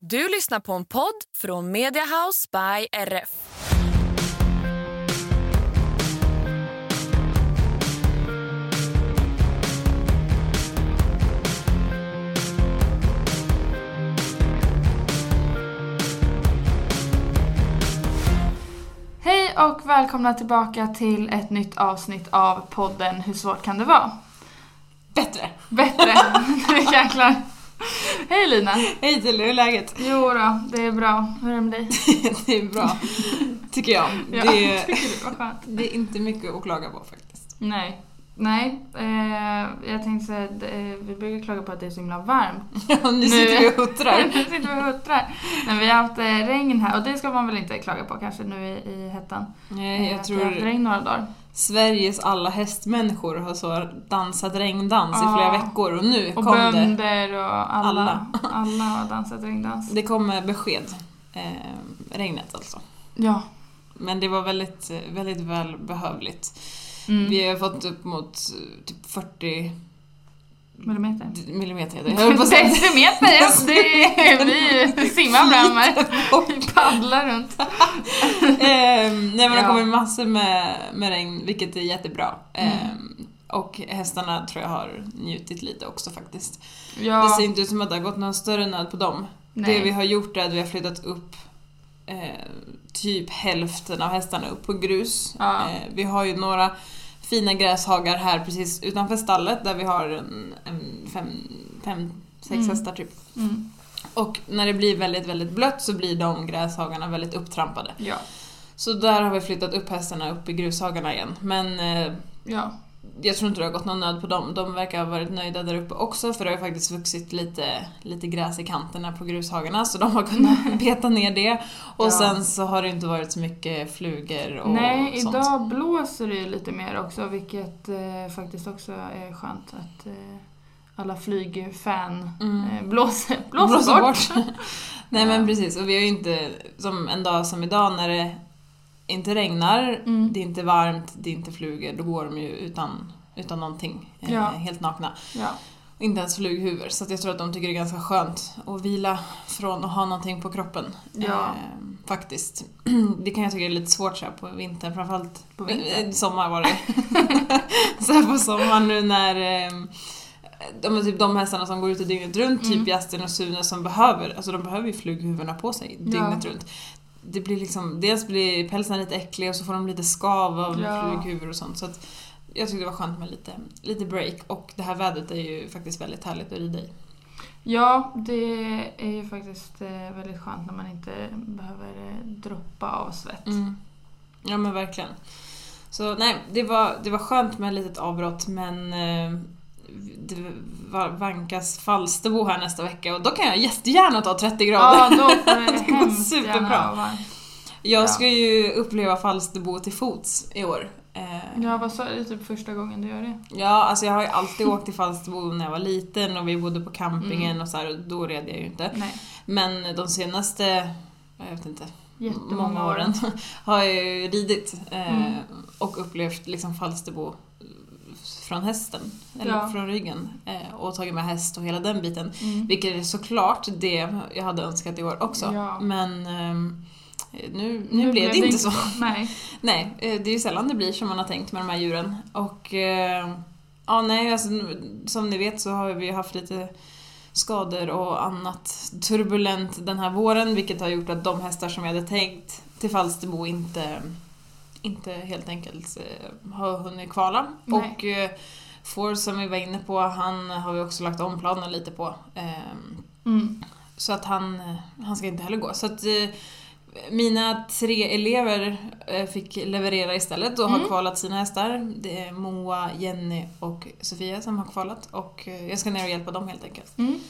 Du lyssnar på en podd från Mediahouse by RF. Hej och välkomna tillbaka till ett nytt avsnitt av podden Hur svårt kan det vara? Bättre. Bättre. Nu jäklar. Hej Lina. Hej Tilly, hur är läget? Jo då, det är bra. Hur är det med dig? det är bra, tycker jag. Ja, det, tycker du? Det är inte mycket att klaga på faktiskt. Nej. Nej, eh, jag tänkte säga, eh, vi brukar klaga på att det är så himla varmt. Ja, nu sitter vi och huttrar. nu sitter vi och huttrar. Men vi har haft eh, regn här och det ska man väl inte klaga på kanske nu i, i hettan. Nej, Eh, jag att Vi har haft tror regn några dagar. Sveriges alla hästmänniskor har så dansat regndans Ja. i flera veckor och nu Och kom det. bönder och alla. Alla. Alla har dansat regndans. Det kom besked. Eh, regnet alltså. Ja. Men det var väldigt, väldigt välbehövligt. Mm. Vi har fått upp mot eh, typ 40 Millimeter. millimeter. Jag höll på att säga Decimeter, ja. Det är, vi simmar fram här. Vi paddlar runt. Ehm, nej men det Ja. kommer massor med, med regn, vilket är jättebra. Mm. Ehm, och hästarna tror jag har njutit lite också faktiskt. Det Ja, ser inte ut som att det har gått någon större nöd på dem. nej. Det vi har gjort är att vi har flyttat upp eh, typ hälften av hästarna upp på grus. Ja. Eh, vi har ju några fina gräshagar här precis utanför stallet där vi har en, en fem, fem, sex Mm. hästar typ. Mm. Och när det blir väldigt, väldigt blött så blir de gräshagarna väldigt upptrampade. Ja. Så där har vi flyttat upp hästarna upp i grushagarna igen. Men eh, Ja. Jag tror inte det har gått någon nöd på dem. De verkar ha varit nöjda där uppe också för det har ju faktiskt vuxit lite, lite gräs i kanterna på grushagarna så de har kunnat beta ner det. Och Ja. sen så har det inte varit så mycket flugor och Nej, sånt. idag blåser det ju lite mer också vilket eh, faktiskt också är skönt att eh, alla flygfan Mm. eh, blåser, blåser, bort. Nej Ja. men precis, och vi har ju inte, som en dag som idag när det inte regnar, Mm. det är inte varmt, det är inte flugor, då går de ju utan, utan någonting. eh, Ja. Helt nakna. Ja. Inte ens flughuvor. Så jag tror att de tycker det är ganska skönt att vila från att ha någonting på kroppen. Ja. Eh, faktiskt. Det kan jag tycka är lite svårt så här på vintern, framförallt På vintern? eh, sommar var det. så här på sommaren nu när eh, de, typ de hästarna som går ute dygnet runt, Mm. typ Justin och Sune som behöver, alltså de behöver ju flughuvorna på sig dygnet Ja. runt. Det blir liksom, dels blir pälsen lite äcklig och så får de lite skav av Ja. flughuvor och sånt. Så att jag tyckte det var skönt med lite, lite break och det här vädret är ju faktiskt väldigt härligt att rida i. ja, det är ju faktiskt eh, väldigt skönt när man inte behöver eh, droppa av svett. Mm. Ja men verkligen. Så nej, det var, det var skönt med ett litet avbrott men eh, det vankas Falsterbo här nästa vecka och då kan jag jättegärna ta 30 grader. Ja, då får det, Det går superbra. Jag Ja. ska ju uppleva Falsterbo till fots i år. Eh, Ja, vad sa du? Typ första gången du gör det? Ja, alltså jag har ju alltid åkt till Falsterbo när jag var liten och vi bodde på campingen Mm. och så här, och då red jag ju inte. Nej. Men de senaste, jag vet inte, Jättemånga många år. åren har jag ju ridit eh, Mm. och upplevt liksom Falsterbo från hästen, eller Ja. från ryggen eh, och tagit med häst och hela den biten. Mm. Vilket är såklart det jag hade önskat i år också. Ja. Men ehm, nu, nu, blev det inte så. Nej. Nej, eh, det är ju sällan det blir som man har tänkt med de här djuren. Och eh, ja, nej, alltså, som ni vet så har vi haft lite skador och annat turbulent den här våren vilket har gjort att de hästar som jag hade tänkt till Falsterbo inte, inte helt enkelt eh, har hunnit kvala. Nej. Och eh, Får som vi var inne på, han har vi också lagt om planen lite på. Ehm, Mm. så att han, han ska inte heller gå. Så att eh, mina tre elever eh, fick leverera istället och har Mm. kvalat sina hästar. Det är Moa, Jenny och Sofia som har kvalat och eh, jag ska ner och hjälpa dem helt enkelt. Mm.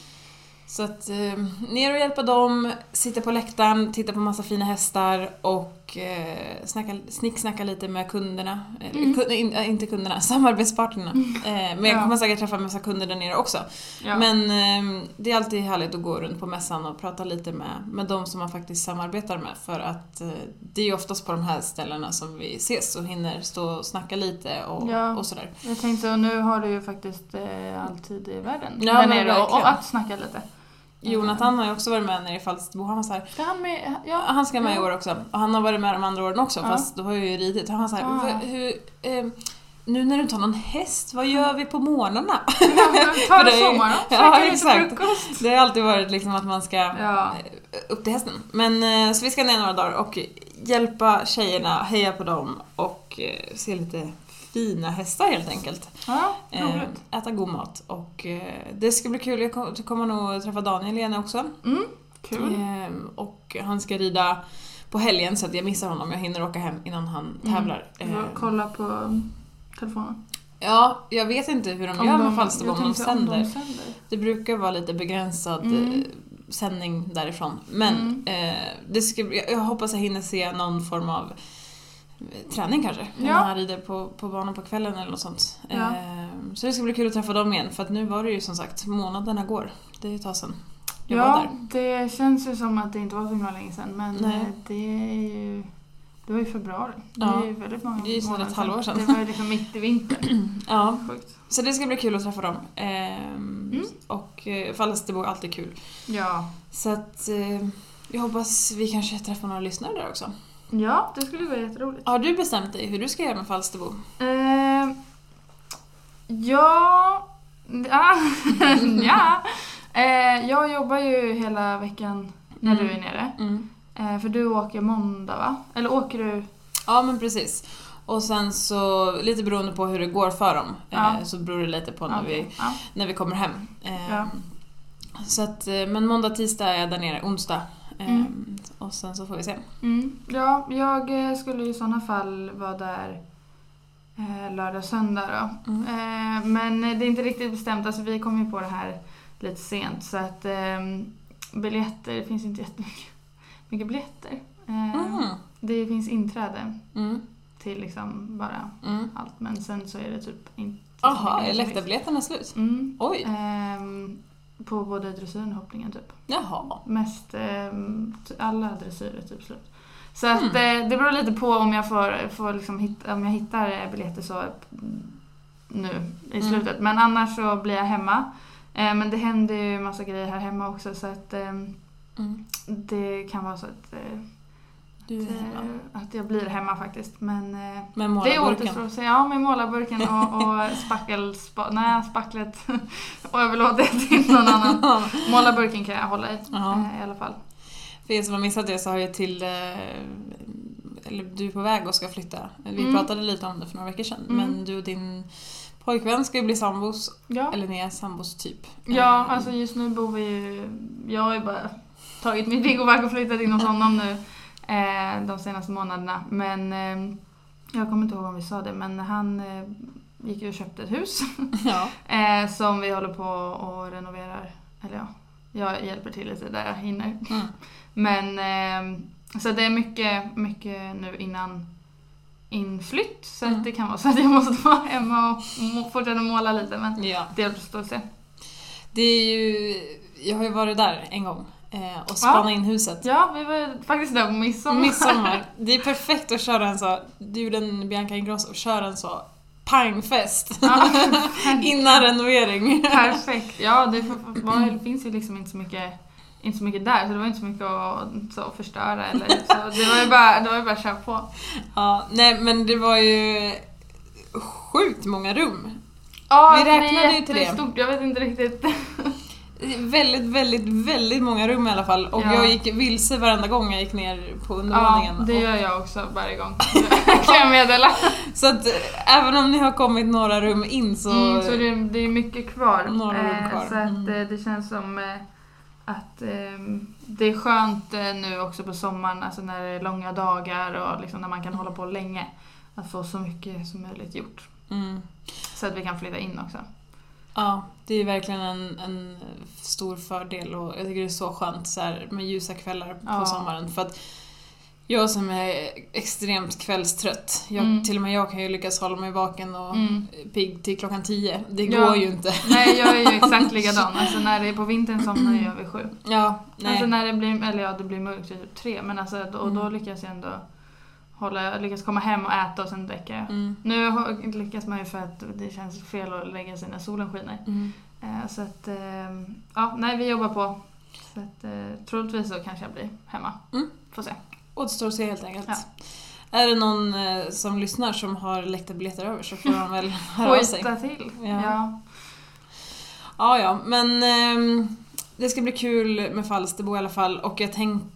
Så att eh, ner och hjälpa dem, sitta på läktaren, titta på massa fina hästar och eh, snacka, snicksnacka lite med kunderna. Eller, Mm. kun, in, äh, inte kunderna, samarbetspartnerna. Eh, men jag Ja. kommer säkert träffa en massa kunder där nere också. Ja. Men eh, det är alltid härligt att gå runt på mässan och prata lite med, med de som man faktiskt samarbetar med. För att eh, det är ju oftast på de här ställena som vi ses och hinner stå och snacka lite och, Ja. och sådär. Jag tänkte, och nu har du ju faktiskt eh, alltid i världen Ja, där nere och, och att snacka lite. Jonathan har ju också varit med nere i Falsterbo. Han var så här, Ska han med? Ja. Han ska med i Ja. år också. Och han har varit med de andra åren också, Ja. fast då har jag ju ridit. Han var såhär, Ah. "Vad- hur, eh, nu när du inte har någon häst, vad gör vi på morgnarna? Ta För det det är- sommar då. Ja, exakt. frukost. Det har alltid varit liksom att man ska Ja. eh, upp till hästen. Men eh, så vi ska ner några dagar och hjälpa tjejerna, heja på dem och eh, se lite fina hästar helt enkelt. Ja, Eh, roligt. äta god mat och eh, det ska bli kul. Jag kom- kommer nog träffa Daniel igen också. Mm, kul. Ehm, och han ska rida på helgen så att jag missar honom. Jag hinner åka hem innan han tävlar. Mm. Ehm, Kolla på um, telefonen. ja, jag vet inte hur de gör med Falsterbo om jag de om sänder. de sänder. Det brukar vara lite begränsad Mm. eh, sändning därifrån. Men Mm. eh, det ska, jag jag hoppas jag hinner se någon form av träning kanske. Ja. När han rider på, på banan på kvällen eller något sånt. Ja. Ehm, så det ska bli kul att träffa dem igen. För att nu var det ju som sagt, månaderna går. Det är ett tag sedan jag var Ja, där. det känns ju som att det inte var så himla länge sedan men Nej. eh, det är ju... Det var ju februari. Ja. Det är ju väldigt många Det är ju snart ett halvår sedan. Det var ju liksom mitt i vintern. Ja, Sjukt. Så det ska bli kul att träffa dem. Ehm, Mm. Och eh, Falsterbo är alltid kul. Ja. Så att eh, jag hoppas vi kanske träffar några lyssnare där också. Ja, det skulle vara jätteroligt. Har du bestämt dig hur du ska göra med Falsterbo? Eh, ja... Ja. ja. Eh, jag jobbar ju hela veckan när Mm. du är nere. Mm. Eh, för du åker måndag va? Eller åker du... Ja men precis. Och sen så, lite beroende på hur det går för dem, Ja. eh, så beror det lite på när, Okej, vi, Ja. när vi kommer hem. Eh, Ja. Så att, eh, men måndag, tisdag är jag där nere, onsdag. Mm. Och sen så får vi se. Mm. Ja, jag eh, skulle i sådana fall vara där eh, lördag, söndag då. Mm. Eh, men det är inte riktigt bestämt. Alltså, vi kom ju på det här lite sent så att eh, biljetter, det finns inte jättemycket mycket biljetter. Mm. Det finns inträde Mm. till liksom bara Mm. allt men sen så är det typ inte Jaha, är läktarbiljetterna slut? Oj, Ehm, på både dressyren och hoppningen typ. jaha. Mest, ty- alla dressyrer typ slut. Så att Mm. eh, det beror lite på om jag får, får liksom hitta, om jag hittar eh, biljetter så mm, nu i Mm. slutet. Men annars så blir jag hemma. Eh, men det händer ju massa grejer här hemma också så att ehm, Mm. det kan vara så att, eh, Du är att, hemma. eh, att jag blir hemma faktiskt. Men eh, Med det målarburken. se. Ja, med målarburken och, och spackel, spa, nej, spacklet och överlåter till någon annan. Målarburken kan jag hålla i Ja. eh, i alla fall. För er som har missat det så har jag till... Eller du är på väg och ska flytta. Vi Mm. pratade lite om det för några veckor sedan. Mm. Men du och din pojkvän ska ju bli sambos. Ja. Eller ni är sambos typ. Ja, alltså just nu bor vi ju... Jag har ju bara tagit mitt riggoverk och flyttat in hos honom nu de senaste månaderna. Men eh, jag kommer inte ihåg om vi sa det, men han eh, gick ju och köpte ett hus Ja. eh, som vi håller på och renoverar. Eller ja, jag hjälper till lite där jag hinner. Mm. Men eh, så det är mycket, mycket nu innan inflytt. Så Mm. det kan vara så att jag måste vara hemma och må- fortsätta måla lite. Men ja. det att se. Det är ju... Jag har ju varit där en gång. Eh, Och spanat in huset. Ja, vi var faktiskt där på midsommar. Midsommar. Det är perfekt att köra en så... Du gjorde en Bianca Ingrosso. Kör en så pangfest. Ja, Innan renovering. perfekt. Ja, det var, finns ju liksom inte så mycket inte så mycket där, så det var inte så mycket att så, förstöra eller så. Det var ju bara, det var bara att köra på. Ja, nej men det var ju sjukt många rum. Ja, Vi räknade ju till det. jättestort. Jag vet inte riktigt. Väldigt, väldigt, väldigt många rum i alla fall. Och Ja. jag gick vilse varenda gång jag gick ner på Ja, undervåningen. det Och- gör jag också varje gång. kan jag meddela. Så att även om ni har kommit några rum in så... Mm, så det, det är mycket kvar. Några rum Eh, kvar. Så att Mm. eh, det känns som eh, att det är skönt nu också på sommaren, alltså när det är långa dagar och liksom när man kan hålla på länge. Att få så mycket som möjligt gjort. Mm. Så att vi kan flytta in också. Ja, det är verkligen en, en stor fördel och jag tycker det är så skönt så här, med ljusa kvällar på Ja. sommaren. För att jag som är extremt kvällstrött, jag, Mm. till och med jag kan ju lyckas hålla mig vaken och Mm. pigg till klockan tio. Det Ja. går ju inte. Nej, jag är ju exakt likadan. Alltså när det är på vintern somnar jag vid sju. Ja, nej. Alltså när det blir, eller ja, det blir mörkt vid typ tre. Men alltså, då, och då Mm. lyckas jag ändå hålla, lyckas komma hem och äta och sen jag. Mm. Nu lyckas man ju för att det känns fel att lägga sig när solen skiner. Mm. Eh, så att, eh, ja, nej vi jobbar på. Så att, eh, troligtvis så kanske jag blir hemma. Mm. Får se. Återstår att se helt enkelt. Ja. Är det någon eh, som lyssnar som har läktarbiljetter över så får de väl höra av sig. Till. Ja. Ja. Ja, ja, men ehm, det ska bli kul med Falsterbo i alla fall och jag tänkte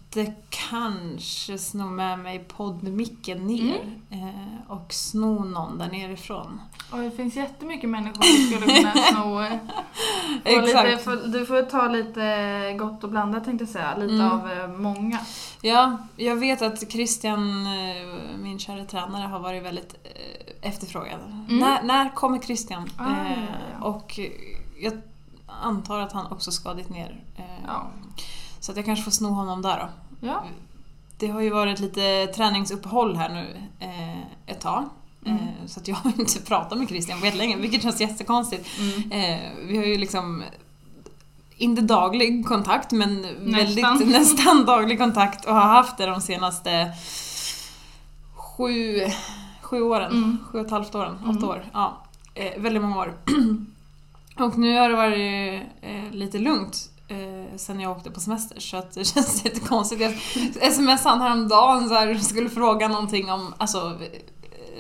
kanske sno med mig poddmicken ner eh, och sno någon där nerifrån. Och det finns jättemycket människor som skulle kunna sno. Lite, Exakt. för, du får ta lite gott och blandat tänkte jag säga. Lite Mm. av eh, många. Ja, jag vet att Christian, eh, min kära tränare, har varit väldigt efterfrågad. När, när kommer Christian? Mm. Ah, ja, ja. Och jag antar att han också ska dit ner. Ja. Så att jag kanske får sno honom där då. Ja. Det har ju varit lite träningsuppehåll här nu eh, ett tag. Mm. Eh, så att jag har inte pratat med Christian på jättelänge, vilket känns jättekonstigt. Mm. Eh, vi har ju liksom inte daglig kontakt men Nästan. väldigt nästan daglig kontakt och har haft det de senaste sju, sju åren. Mm. Sju och ett halvt åren, Mm. åtta år. Ja, eh, väldigt många år. och nu har det varit eh, lite lugnt eh, sen jag åkte på semester så att det känns lite konstigt. Jag smsade han häromdagen så här, skulle fråga någonting om, alltså,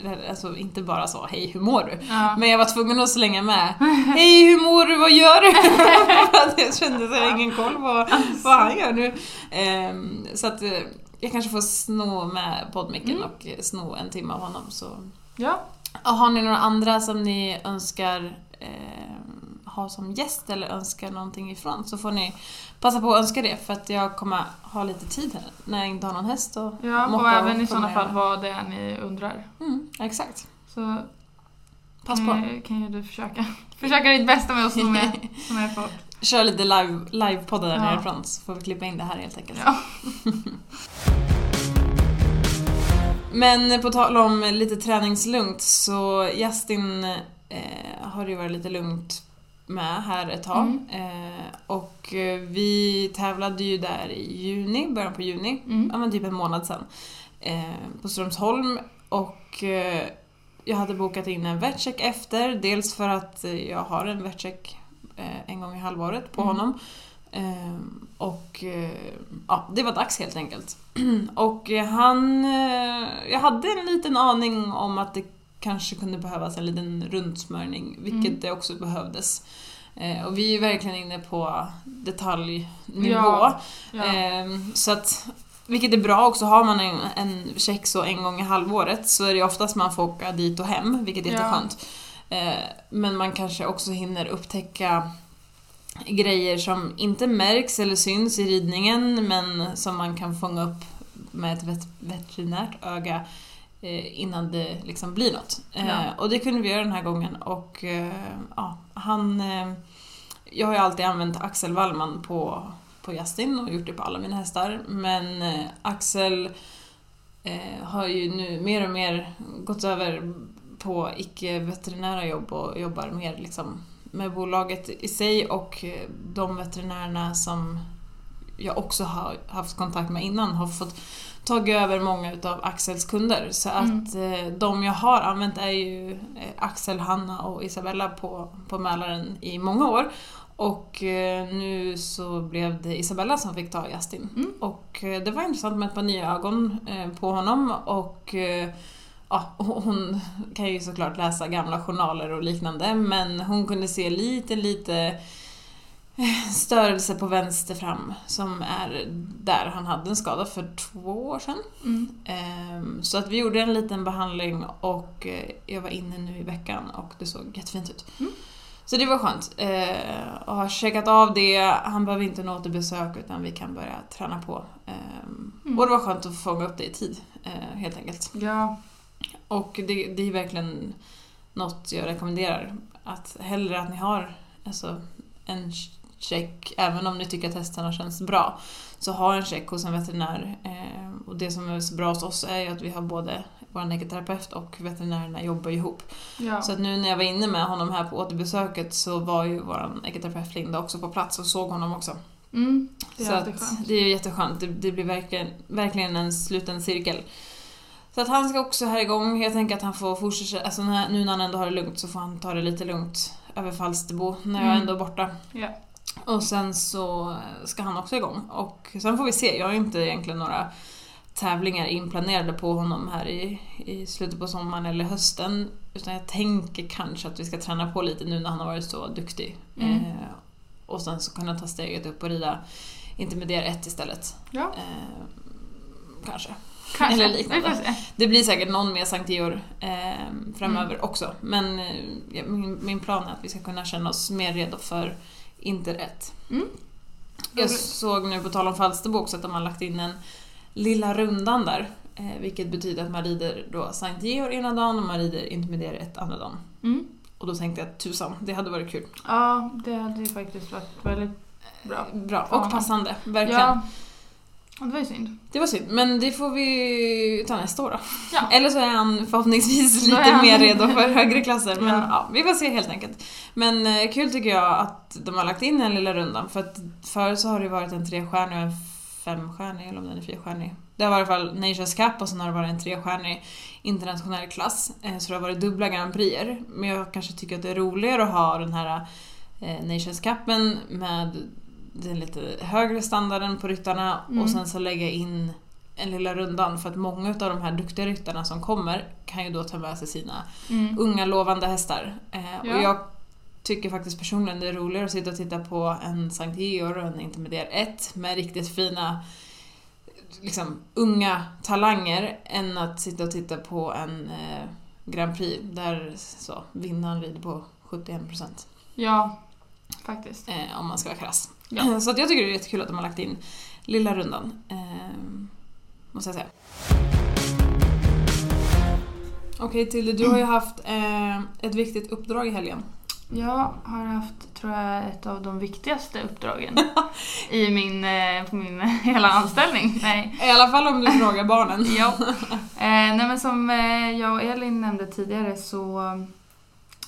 eh, alltså inte bara så hej hur mår du? Ja. Men jag var tvungen att slänga med Hej, hur mår du? Vad gör du? Jag kände att jag har ingen koll på vad han gör nu. Ehm, så att eh, jag kanske får sno med poddmicken Mm. och eh, sno en timme av honom. Så. ja. Och har ni några andra som ni önskar eh, ha som gäst eller önskar någonting ifrån så får ni passa på att önska det för att jag kommer ha lite tid här när jag inte har någon häst och Ja, och även i få sådana fall vad det är ni undrar. Mm, exakt. Så Pass kan, på. ju- kan ju du försöka, försöka ditt bästa med att sno med, sno med folk. Kör lite live, livepoddar där Ja. nerifrån så får vi klippa in det här helt enkelt. Ja. Men på tal om lite träningslugnt så Justin eh, har det ju varit lite lugnt med här ett tag. Mm. Eh, och eh, vi tävlade ju där i juni, början på juni, Mm. ja men typ en månad sedan. Eh, på Strömsholm och eh, jag hade bokat in en vetcheck efter, dels för att jag har en vetcheck en gång i halvåret på Mm. honom. Och ja, det var dags helt enkelt. och han... Jag hade en liten aning om att det kanske kunde behövas en liten rundsmörjning, vilket Mm. det också behövdes. Eh, och vi är verkligen inne på detaljnivå. Ja, ja. Ehm, så att, vilket är bra också, har man en, en check så en gång i halvåret så är det oftast man får åka dit och hem, vilket är Ja. jätteskönt. Eh, men man kanske också hinner upptäcka grejer som inte märks eller syns i ridningen men som man kan fånga upp med ett vet- veterinärt öga eh, innan det liksom blir något. Eh, Ja. Och det kunde vi göra den här gången och eh, ja, han... Eh, jag har ju alltid använt Axel Wallman på, på Justin och gjort det på alla mina hästar men eh, Axel eh, har ju nu mer och mer gått över på icke-veterinära jobb och jobbar mer liksom med bolaget i sig och eh, de veterinärerna som jag också har haft kontakt med innan har fått tagit över många utav Axels kunder. Så Mm. att eh, de jag har använt är ju eh, Axel, Hanna och Isabella på, på Mälaren i många år. Och eh, nu så blev det Isabella som fick ta Justin. Mm. Och det var intressant med ett par nya ögon på honom och ja, hon kan ju såklart läsa gamla journaler och liknande men hon kunde se lite, lite störelse på vänster fram som är där han hade en skada för två år sedan. Mm. Ehm, Så att vi gjorde en liten behandling och eh, jag var inne nu i veckan och det såg jättefint ut. Mm. Så det var skönt. Eh, Och har checkat av det. Han behöver inte nå återbesök utan vi kan börja träna på. Ehm, Mm. Och det var skönt att få fånga upp det i tid, eh, helt enkelt. Ja, Och det, det är verkligen något jag rekommenderar. Att hellre att ni har alltså en check, även om ni tycker att hästarna känns bra, så ha en check hos en veterinär. Eh, och det som är så bra hos oss är ju att vi har både vår ekoterapeut och veterinärerna jobbar ihop. Ja. Så att nu när jag var inne med honom här på återbesöket så var ju vår ekoterapeut Linda också på plats och såg honom också. Mm, det är så att det är ju jätteskönt. Det, det blir verkligen, verkligen en sluten cirkel. Så att han ska också här igång. Jag tänker att han får fortsätta, alltså nu när han ändå har det lugnt så får han ta det lite lugnt över Falsterbo när jag Mm. ändå är borta. Ja. Och sen så ska han också igång. Och sen får vi se. Jag har inte egentligen några tävlingar inplanerade på honom här i, i slutet på sommaren eller hösten. Utan jag tänker kanske att vi ska träna på lite nu när han har varit så duktig. Mm. Eh, och sen så kunna ta steget upp och rida intermediär 1 istället. Ja, Eh, kanske. kanske. eller liknande. Det blir säkert någon mer Sankt Georg eh, framöver också. Men eh, min, min plan är att vi ska kunna känna oss mer redo för Inter 1. Mm. Jag såg nu på tal om Falsterbo också att de har lagt in en lilla rundan där. Eh, vilket betyder att man rider då Sankt Georg ena dagen och man rider intermediär 1 andra dagen. Mm. Och då tänkte jag tusan, det hade varit kul. Ja, det hade ju faktiskt varit väldigt bra. Bra, Ja. och passande. Verkligen. Ja, det var ju synd. Det var synd, men det får vi ta nästa år då. Ja. Eller så är han förhoppningsvis lite han- mer redo för högre klasser. Men Ja. ja. vi får se helt enkelt. Men eh, kul tycker jag att de har lagt in den lilla rundan. För att förut så har det varit en trestjärnig och en femstjärnig, eller om den är fyrstjärnig. Det har varit i alla fall Nations Cup och sen har det varit en trestjärnig internationell klass. Eh, Så det har varit dubbla Grand Prixer. Men jag kanske tycker att det är roligare att ha den här eh, Nations Cupen med den lite högre standarden på ryttarna Mm. och sen så lägga in en lilla rundan för att många av de här duktiga ryttarna som kommer kan ju då ta med sig sina Mm. unga lovande hästar. Eh, Ja. Och jag tycker faktiskt personligen det är roligare att sitta och titta på en Sankt Georg och en Intermediär 1 med riktigt fina liksom, unga talanger än att sitta och titta på en eh, Grand Prix där så, vinnaren rider på 71% Ja, faktiskt. eh, om man ska vara krass. Ja. Så att jag tycker det är jättekul att de har lagt in lilla rundan. Eh, måste jag säga. Okej Tilde, du har ju haft eh, ett viktigt uppdrag i helgen. Jag har haft, tror jag, ett av de viktigaste uppdragen i min, eh, på min hela anställning. Nej. I alla fall om du frågar barnen. Ja. Eh, nej men som eh, jag och Elin nämnde tidigare så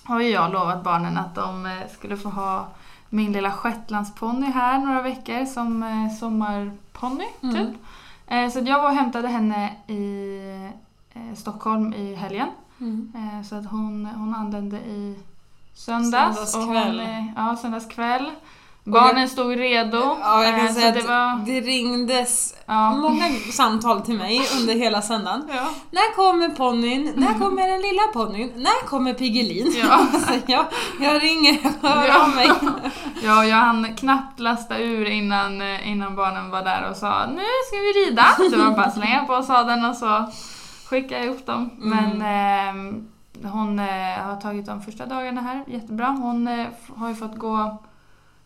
har ju jag lovat barnen att de eh, skulle få ha min lilla shetlandsponny här några veckor som eh, sommarponny, Mm. typ. Eh, så jag var och hämtade henne i eh, Stockholm i helgen. Mm. Eh, så att hon, hon anlände i söndags. och Söndagskväll. Hon, eh, ja, söndagskväll. Barnen stod redo. Ja, jag kan eh, säga att det var... det ringdes Ja. många samtal till mig under hela söndagen. Ja. När kommer ponnyn? När kommer den lilla ponnyn? När kommer Piggelin? Ja. Så jag, jag ringer, hör Ja. av mig. Ja, jag hann knappt lasta ur innan, eh, innan barnen var där och sa nu ska vi rida. Så det var bara slänga på sadeln och så skicka jag upp dem. Mm. Men ehm, hon eh, har tagit de första dagarna här, jättebra. Hon eh, har ju fått gå...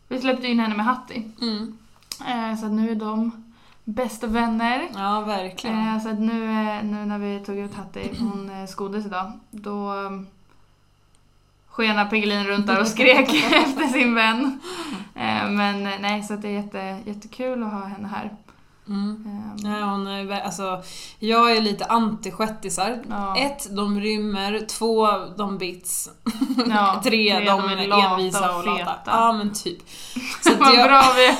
Vi släppte in henne med Hatti. Mm. Eh, så att nu är de bästa vänner. Ja, verkligen. Eh, så att nu, eh, nu när vi tog ut Hatti, hon eh, skoddes idag, då um, skenade Piggelin runt där och skrek efter sin vän. Eh, men eh, nej, så det är jätte, jättekul att ha henne här. Mm. Eh, Nej, hon är, alltså, jag är lite anti-shettisar. ja. Ett, de rymmer. Två, de bits. Ja, Tre, de, de är är envisa och och lata. Ja, men typ. Så Vad jag, bra vi är!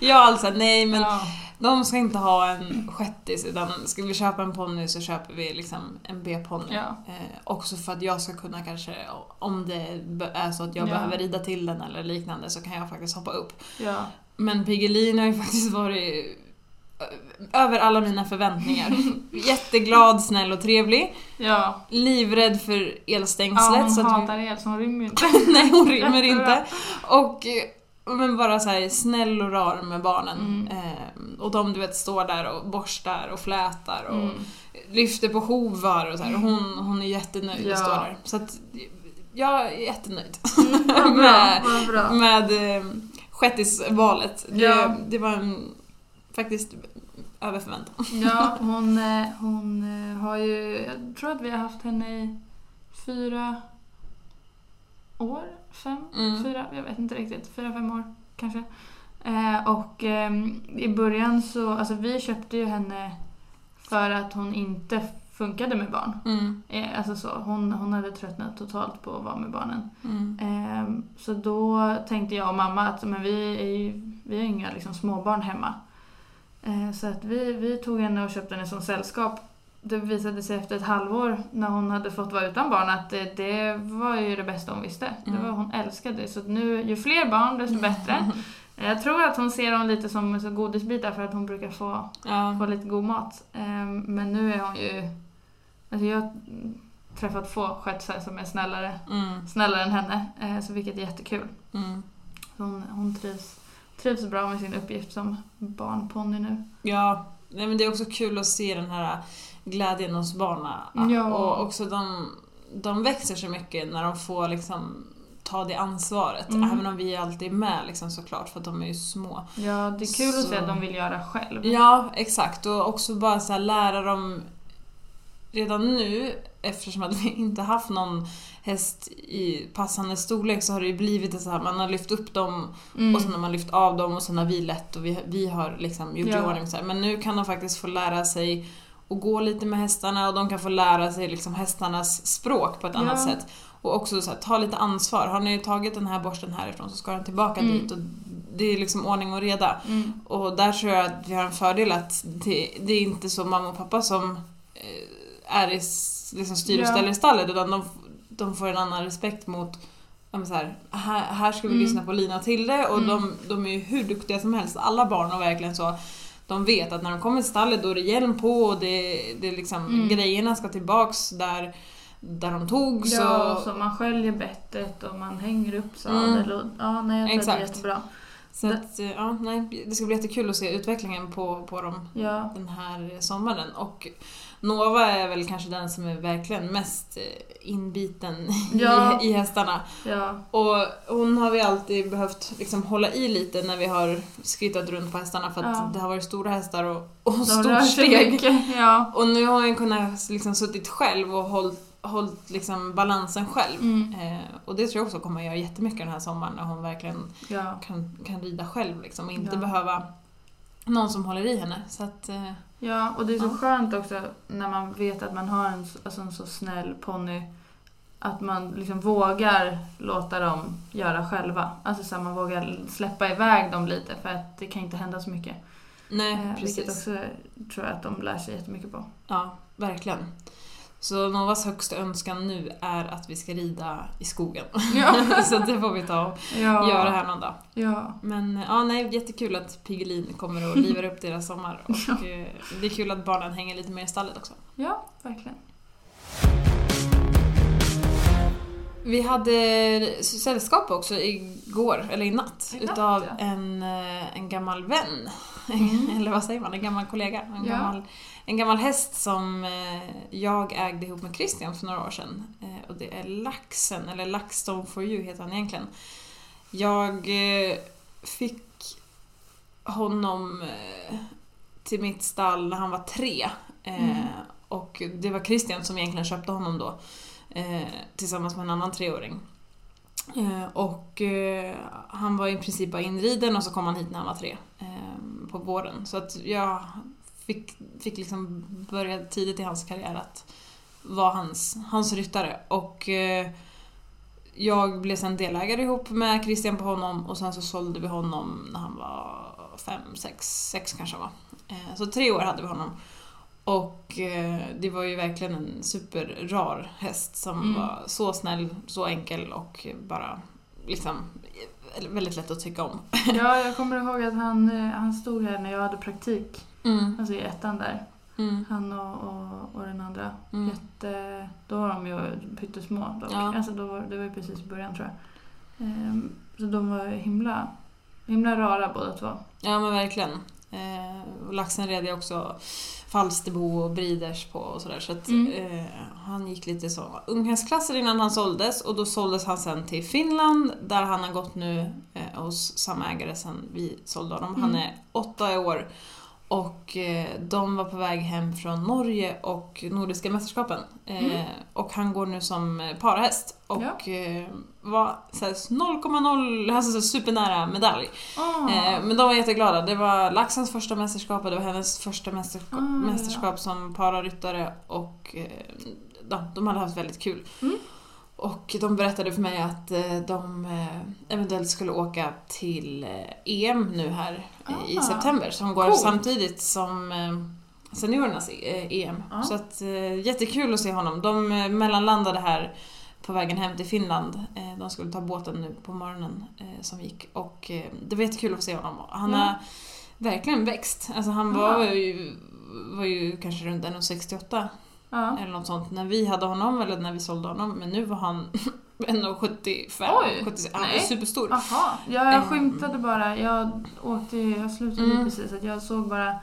jag alltså, nej men Ja. De ska inte ha en shettis utan ska vi köpa en ponny så köper vi liksom en B-ponny. Ja. Eh, också för att jag ska kunna kanske, om det är så att jag Ja. behöver rida till den eller liknande så kan jag faktiskt hoppa upp. Ja. Men Piggelin har ju faktiskt varit ö- över alla mina förväntningar. Jätteglad, snäll och trevlig. ja. Livrädd för elstängslet. ja hon så att vi- hatar el så hon rymmer inte. Nej, hon rymmer inte. Och, eh, men bara så här snäll och rar med barnen. Mm. Eh, och de du vet står där och borstar och flätar och Mm. lyfter på hovar och så här. Och hon, hon är jättenöjd Ja. att stå där. Så att jag är jättenöjd Mm, bra, med, bra. med eh, shettisvalet. Det, Ja. det var en, faktiskt över förväntan. Ja, hon, eh, hon eh, har ju... Jag tror att vi har haft henne i fyra... År fem, mm. fyra, jag vet inte riktigt. Fyra, fem år kanske. Eh, och eh, i början så, alltså vi köpte ju henne för att hon inte funkade med barn. Mm. Eh, alltså så, hon, hon hade tröttnat totalt på att vara med barnen. Mm. Ehm, så då tänkte jag och mamma att men vi, är ju, vi har inga liksom, småbarn hemma. Eh, så att vi, vi tog henne och köpte henne som sällskap det visade sig efter ett halvår när hon hade fått vara utan barn att det, det var ju det bästa hon visste. Det var, Mm. hon älskade det. Så nu, ju fler barn desto bättre. Jag tror att hon ser dem lite som så godisbitar för att hon brukar få, Ja. få lite god mat. Ehm, men nu är hon ju... Alltså jag har träffat få skötsar som är snällare Mm. snällare än henne, eh, så vilket är jättekul. Mm. Så Hon, hon trivs, trivs bra med sin uppgift som barnponny nu. Ja, nej, men det är också kul att se den här glädjen hos barnen. Ja. Och också de, de växer så mycket när de får liksom ta det ansvaret. Mm. Även om vi alltid är med liksom, såklart för att de är ju små. Ja, det är kul att Så- se att de vill göra själv. Ja, exakt. Och också bara så lära dem redan nu, eftersom att vi inte haft någon häst i passande storlek så har det ju blivit det så här, man har lyft upp dem Mm. och sen har man lyft av dem och sen har vi lett och vi, vi har liksom gjort i Ja. ordning så här. Men nu kan de faktiskt få lära sig att gå lite med hästarna och de kan få lära sig liksom hästarnas språk på ett Ja. annat sätt. Och också så här, ta lite ansvar. Har ni tagit den här borsten härifrån så ska den tillbaka Mm. dit. Och det är liksom ordning och reda. Mm. Och där tror jag att vi har en fördel att det, det är inte så mamma och pappa som eh, är i liksom styr och ställer i stallet utan de, de får en annan respekt mot så här, här, här ska vi Mm. lyssna på Lina och Tilde och Mm. de, de är ju hur duktiga som helst. Alla barn har verkligen så de vet att när de kommer till stallet då är det hjälm på och det, det liksom, Mm. grejerna ska tillbaks där, där de togs. Ja, och, så man sköljer bettet och man hänger upp sadel. Och, ja, nej, jag tror att det är Exakt. jättebra. så att, eh, ja, nej, det ska bli jättekul att se utvecklingen på, på dem Ja, den här sommaren. Och Nova är väl kanske den som är verkligen mest eh, inbiten Ja. i, i hästarna. ja, Och hon har vi alltid behövt liksom hålla i lite när vi har skrittat runt på hästarna för att Ja. det har varit stora hästar och, och stort steg. Och nu har hon kunnat liksom suttit själv och hållit, hållit liksom balansen själv. Mm. Eh, och det tror jag också kommer att göra jättemycket den här sommaren när hon verkligen Ja. kan, kan rida själv liksom, och inte Ja. behöva någon som håller i henne. Så att, eh, ja, och det är så Ja. skönt också när man vet att man har en, så- alltså en så snäll ponny. Att man liksom vågar låta dem göra själva. Alltså så här, man vågar släppa iväg dem lite för att det kan inte hända så mycket. nej, Eh, precis. vilket också tror jag att de lär sig jättemycket på. Ja, verkligen. Så Novas högsta önskan nu är att vi ska rida i skogen. Ja. så det får vi ta och Ja. göra här någon dag. Ja. Men ja, nej, jättekul att Piggelin kommer och livar upp deras sommar. Och eh, det är kul att barnen hänger lite mer i stallet också. ja, verkligen. Vi hade sällskap också igår, eller i natt, utav ja. en, eh, en gammal vän. Mm. eller vad säger man? En gammal kollega. En, Ja. gammal, en gammal häst som eh, jag ägde ihop med Christian för några år sedan. Eh, och det är Laxen, eller LaxStone for you heter han egentligen. Jag eh, fick honom till mitt stall när han var tre. Mm. Och det var Christian som egentligen köpte honom då. Tillsammans med en annan treåring. Och han var i princip bara inriden och så kom han hit när han var tre. På våren. Så att jag fick, fick liksom börja tidigt i hans karriär att vara hans, hans ryttare. Och eh, jag blev sen delägare ihop med Christian på honom och sen så sålde vi honom när han var fem, sex, sex kanske var. Eh, så tre år hade vi honom. Och eh, det var ju verkligen en superrar häst som Mm. var så snäll, så enkel och bara liksom väldigt lätt att tycka om. Ja, jag kommer ihåg att han, eh, han stod här när jag hade praktik, Mm. alltså i ettan där. Mm. Han och, och, och den andra. Mm. Jätte, då var de ju pyttesmå dock. Ja. Alltså då var, det var ju precis i början tror jag. Ehm, så de var himla, himla rara båda två. Ja men verkligen. Eh, och laxen red jag också Falsterbo och Briders på och sådär. Så att, Mm. eh, han gick lite så unghästklasser innan han såldes och då såldes han sen till Finland där han har gått nu eh, hos samma ägare sen vi sålde honom. Han Mm. är åtta år Och eh, de var på väg hem från Norge och Nordiska mästerskapen. Eh, Och han går nu som eh, parhäst. Och Ja. var så här 0,0, alltså så supernära medalj. Ah. Eh, men de var jätteglada. Det var Laxans första mästerskap och det var hennes första mästerskap, Ah, ja. mästerskap som pararyttare och ja, de hade haft väldigt kul. Mm. Och de berättade för mig att eh, de eh, eventuellt skulle åka till eh, EM nu här eh, i Ah. september som går Coolt. samtidigt som seniorernas EM. Ja. Så att, jättekul att se honom. De mellanlandade här på vägen hem till Finland. De skulle ta båten nu på morgonen som gick och det var jättekul att se honom. Han Ja. har verkligen växt. Alltså han var ju, var ju kanske runt 1,68 ja. eller något sånt när vi hade honom eller när vi sålde honom men nu var han 1,75. Oj, 76. Han är superstor. Jaha, ja, jag Ehm. skymtade bara. Jag åkte ju, jag slutade Mm. precis. Att jag såg bara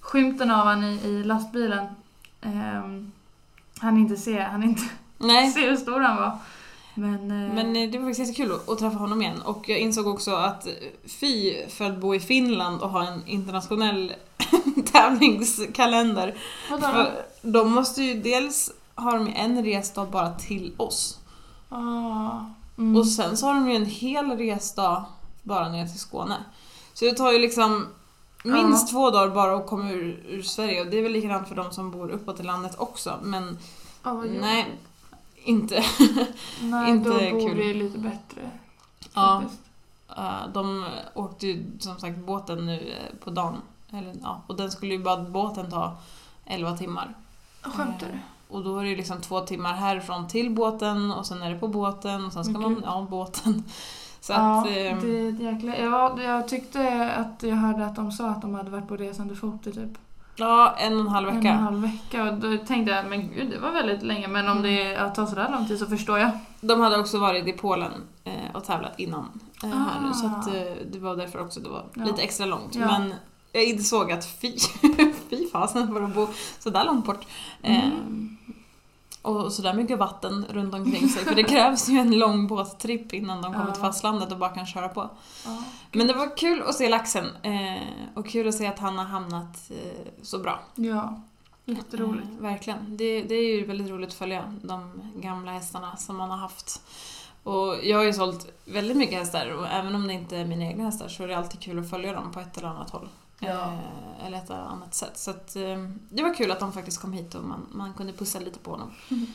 skymten av han i, i lastbilen. Um, han inte se, han inte Nej. se hur stor han var. Men, eh, Men eh, det var faktiskt jättekul att- träffa honom igen och jag insåg också att eh, fy för att bo i Finland och ha en internationell tävlingskalender. För de måste ju dels ha de en resdag bara till oss Ah, mm. och sen så har de ju en hel resdag bara ner till Skåne. Så det tar ju liksom minst Ja. två dagar bara att komma ur, ur Sverige och det är väl likadant för de som bor uppåt i landet också men Ah, vad jobbigt. nej, inte. Nej, inte då bor kul. vi lite bättre. Ja. Uh, de åkte ju som sagt båten nu eh, på dagen. Eller, ja, och den skulle ju bara båten ta 11 timmar. Skämtar du? Eh, Och då är det liksom två timmar härifrån till båten och sen är det på båten och sen ska man, ja båten. Så ja, att, det är ett jäkla... Jag, jag tyckte att jag hörde att de sa att de hade varit på resande fot i typ ja, en och en halv en och en vecka. halv vecka. Och då tänkte jag, men gud det var väldigt länge. Men om Mm. det tar sådär lång tid så förstår jag. De hade också varit i Polen eh, och tävlat innan här nu så att Ah. eh, det var därför också det var Ja. lite extra långt. Ja. Men jag insåg att fy, fy fasen för att bo sådär långt bort. Mm. Och sådär mycket vatten runt omkring sig. För det krävs ju en lång båttripp innan de kommer Ja. till fastlandet och bara kan köra på. Ja. Men det var kul att se laxen. Eh, och kul att se att han har hamnat eh, så bra. ja, jätteroligt. Eh, verkligen. Det, det är ju väldigt roligt att följa de gamla hästarna som man har haft. Och jag har ju sålt väldigt mycket hästar och även om det inte är mina egna hästar så är det alltid kul att följa dem på ett eller annat håll. Ja. Eh, eller ett annat sätt. Så att, eh, det var kul att de faktiskt kom hit och man, man kunde pussa lite på honom. Mm.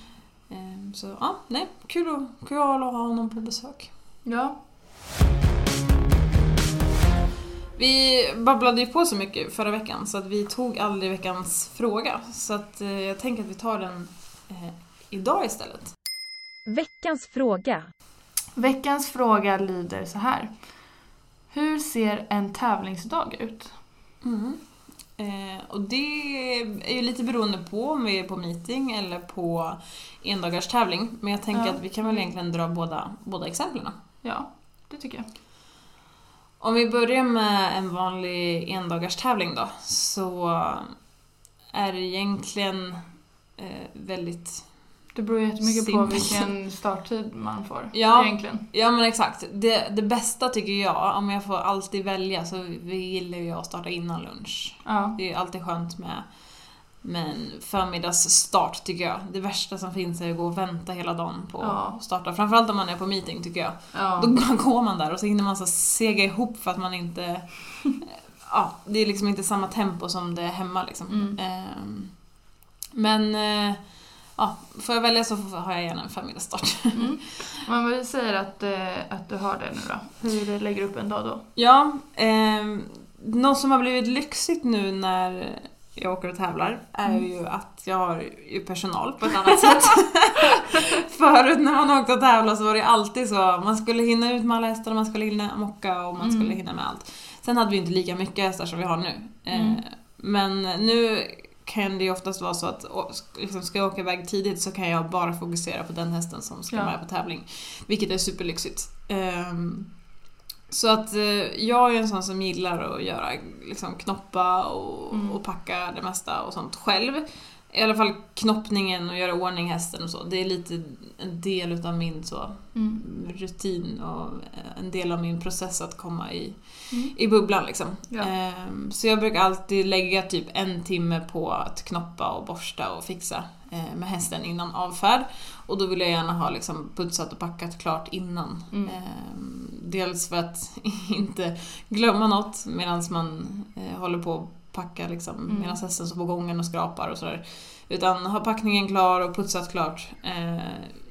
Eh, så ja, nej, kul, att- kul att ha honom på besök. Ja, Vi babblade ju på så mycket förra veckan så att vi tog aldrig veckans fråga. Så att eh, jag tänker att vi tar den eh, idag istället. Veckans fråga. veckans fråga lyder så här. Hur ser en tävlingsdag ut? Mm. Eh, och det är ju lite beroende på om vi är på meeting eller på endagars tävling. Men jag tänker Ja. att vi kan väl egentligen dra båda, båda exemplen. Ja, det tycker jag. Om vi börjar med en vanlig endagars tävling då, så är det egentligen eh, väldigt... Det beror ju jättemycket på Simpelt. vilken starttid man får. Ja. Egentligen. Ja men exakt. Det, det bästa tycker jag, om jag får alltid välja, så gillar jag att starta innan lunch. Ja. Det är alltid skönt med, med en förmiddagsstart tycker jag. Det värsta som finns är att gå och vänta hela dagen på Ja. att starta. Framförallt om man är på meeting tycker jag. Ja. Då går man där och så hinner man så sega ihop för att man inte... ja, det är liksom inte samma tempo som det är hemma liksom. Mm. Ehm, men... eh, ja, får jag välja så har jag gärna en förmiddagsstart. Mm. Men vi säger att, eh, att du har det nu då. Hur lägger du upp en dag då? Ja, eh, något som har blivit lyxigt nu när jag åker och tävlar är Mm. ju att jag har ju personal på ett annat sätt. Förut när man åkte och tävlade så var det alltid så, man skulle hinna ut med alla hästar, man skulle hinna mocka och man Mm. skulle hinna med allt. Sen hade vi inte lika mycket hästar som vi har nu. Eh, Mm. Men nu kan det ju oftast vara så att liksom, ska jag åka iväg tidigt så kan jag bara fokusera på den hästen som ska Ja. med på tävling. Vilket är superlyxigt. Ehm, så att eh, jag är en sån som gillar att göra liksom, knoppa och, Mm. och packa det mesta och sånt själv. I alla fall knoppningen och göra ordning hästen och så. Det är lite en del utav min så Mm. rutin och en del av min process att komma i, Mm. i bubblan liksom. Ja. Ehm, Så jag brukar alltid lägga typ en timme på att knoppa och borsta och fixa eh, med hästen innan avfärd. Och då vill jag gärna ha liksom putsat och packat klart innan. Mm. Ehm, Dels för att inte glömma något medan man eh, håller på packa liksom, Mm. medan hästen står på gången och skrapar och sådär. Utan ha packningen klar och putsat klart eh,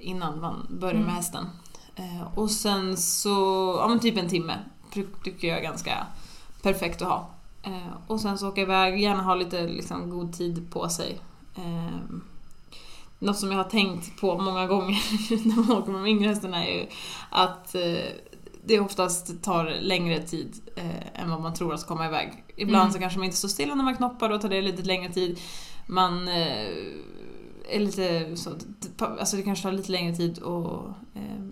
innan man börjar Mm. med hästen. Eh, och sen så, ja men typ en timme ty- tycker jag är ganska perfekt att ha. Eh, och sen så åka iväg, gärna ha lite liksom, god tid på sig. Eh, något som jag har tänkt på många gånger när man åker med de yngre hästarna är ju att eh, det oftast tar längre tid eh, än vad man tror att komma iväg. Ibland Mm. så kanske man inte står stilla när man knoppar, då tar det lite längre tid. Man eh, är lite så, alltså det kanske tar lite längre tid att eh,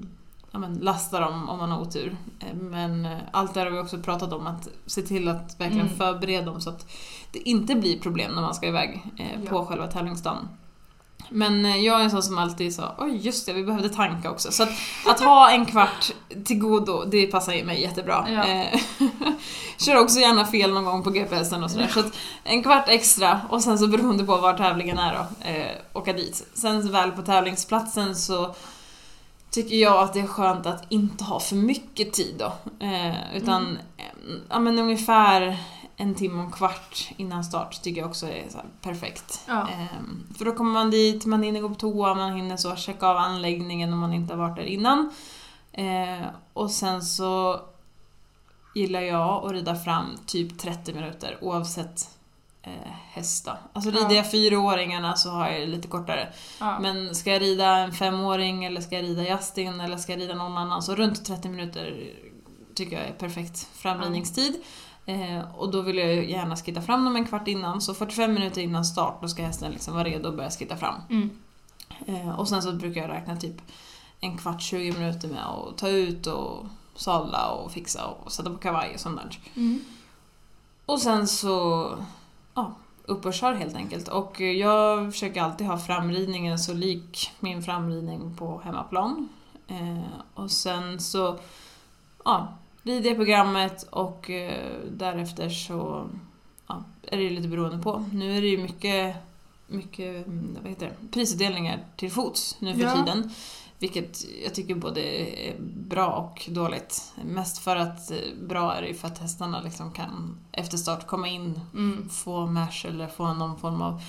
ja, men lasta dem om man har otur. Eh, Men eh, allt det här har vi också pratat om, att se till att verkligen Mm. förbereda dem så att det inte blir problem när man ska iväg eh, på Ja. själva tävlingsdagen. Men eh, jag är en sån som alltid sa, oj just det, vi behövde tanka också. Så att, att ha en kvart till godo, det passar ju mig jättebra. Ja. Eh, Kör också gärna fel någon gång på GPSen och sådär. Så att en kvart extra och sen så beroende på var tävlingen är då, eh, åka dit. Sen väl på tävlingsplatsen så tycker jag att det är skönt att inte ha för mycket tid då. Eh, utan Mm. ja, men ungefär en timme och en kvart innan start tycker jag också är perfekt. Ja. Ehm, för då kommer man dit, man hinner gå på toa, man hinner så checka av anläggningen om man inte har varit där innan. Eh, och sen så gillar jag att rida fram typ 30 minuter oavsett eh, häst då. Alltså Ja. rider jag fyraåringarna så har jag det lite kortare. Ja. Men ska jag rida en femåring eller ska jag rida Justin eller ska jag rida någon annan så runt 30 minuter tycker jag är perfekt framridningstid. Eh, och då vill jag ju gärna skitta fram dem en kvart innan, så 45 minuter innan start då ska hästen liksom vara redo att börja skitta fram. Mm. Eh, och sen så brukar jag räkna typ en kvart, 20 minuter med att ta ut och sadla och fixa och sätta på kavaj och sånt där. Mm. Och sen så, ja, upp och kör helt enkelt. Och jag försöker alltid ha framridningen så lik min framridning på hemmaplan. Eh, och sen så, ja, rider jag programmet och eh, därefter så ja, är det ju lite beroende på. Nu är det ju mycket, mycket mm, vad heter det, prisutdelningar till fots nu för Ja. tiden. Vilket jag tycker både är bra och dåligt. Mest för att eh, bra är det ju för att hästarna liksom kan efter start komma in, Mm. få mash eller få någon form av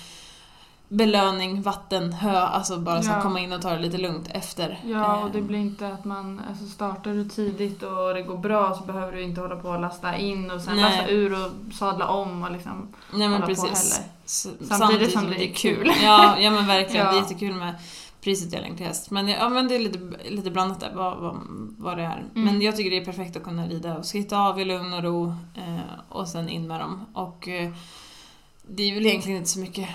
belöning, vatten, hö, alltså bara så Ja. komma in och ta det lite lugnt efter. Ja, och det blir inte att man, alltså startar du tidigt och det går bra så behöver du inte hålla på och lasta in och sen Nej. lasta ur och sadla om och liksom. Nej men hålla på precis. heller. S- Samtidigt som det är kul. Ja, ja men verkligen. Ja. Det är jättekul med prisutdelning till häst. Men, ja, men det är lite, lite blandat där vad, vad, vad det är. Mm. Men jag tycker det är perfekt att kunna rida och skritta av i lugn och ro eh, och sen in med dem. Och eh, det är väl egentligen inte så mycket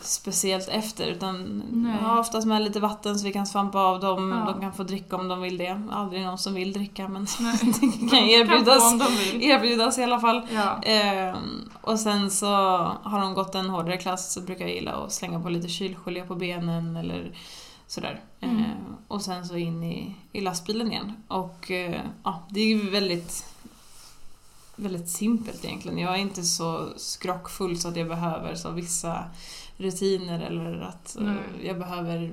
speciellt efter utan Nej. har oftast med lite vatten så vi kan svampa av dem. Ja. De kan få dricka om de vill det. Aldrig någon som vill dricka men det kan Kan erbjudas, vill. erbjudas i alla fall. Ja. Ehm, och sen så har de gått en hårdare klass så brukar jag gilla att slänga på lite kylgelé på benen eller sådär. Mm. Ehm, och sen så in i, i lastbilen igen. Och eh, ja, det är ju väldigt väldigt simpelt egentligen. Jag är inte så skrockfull så att jag behöver så vissa rutiner eller att eh, Nej. jag behöver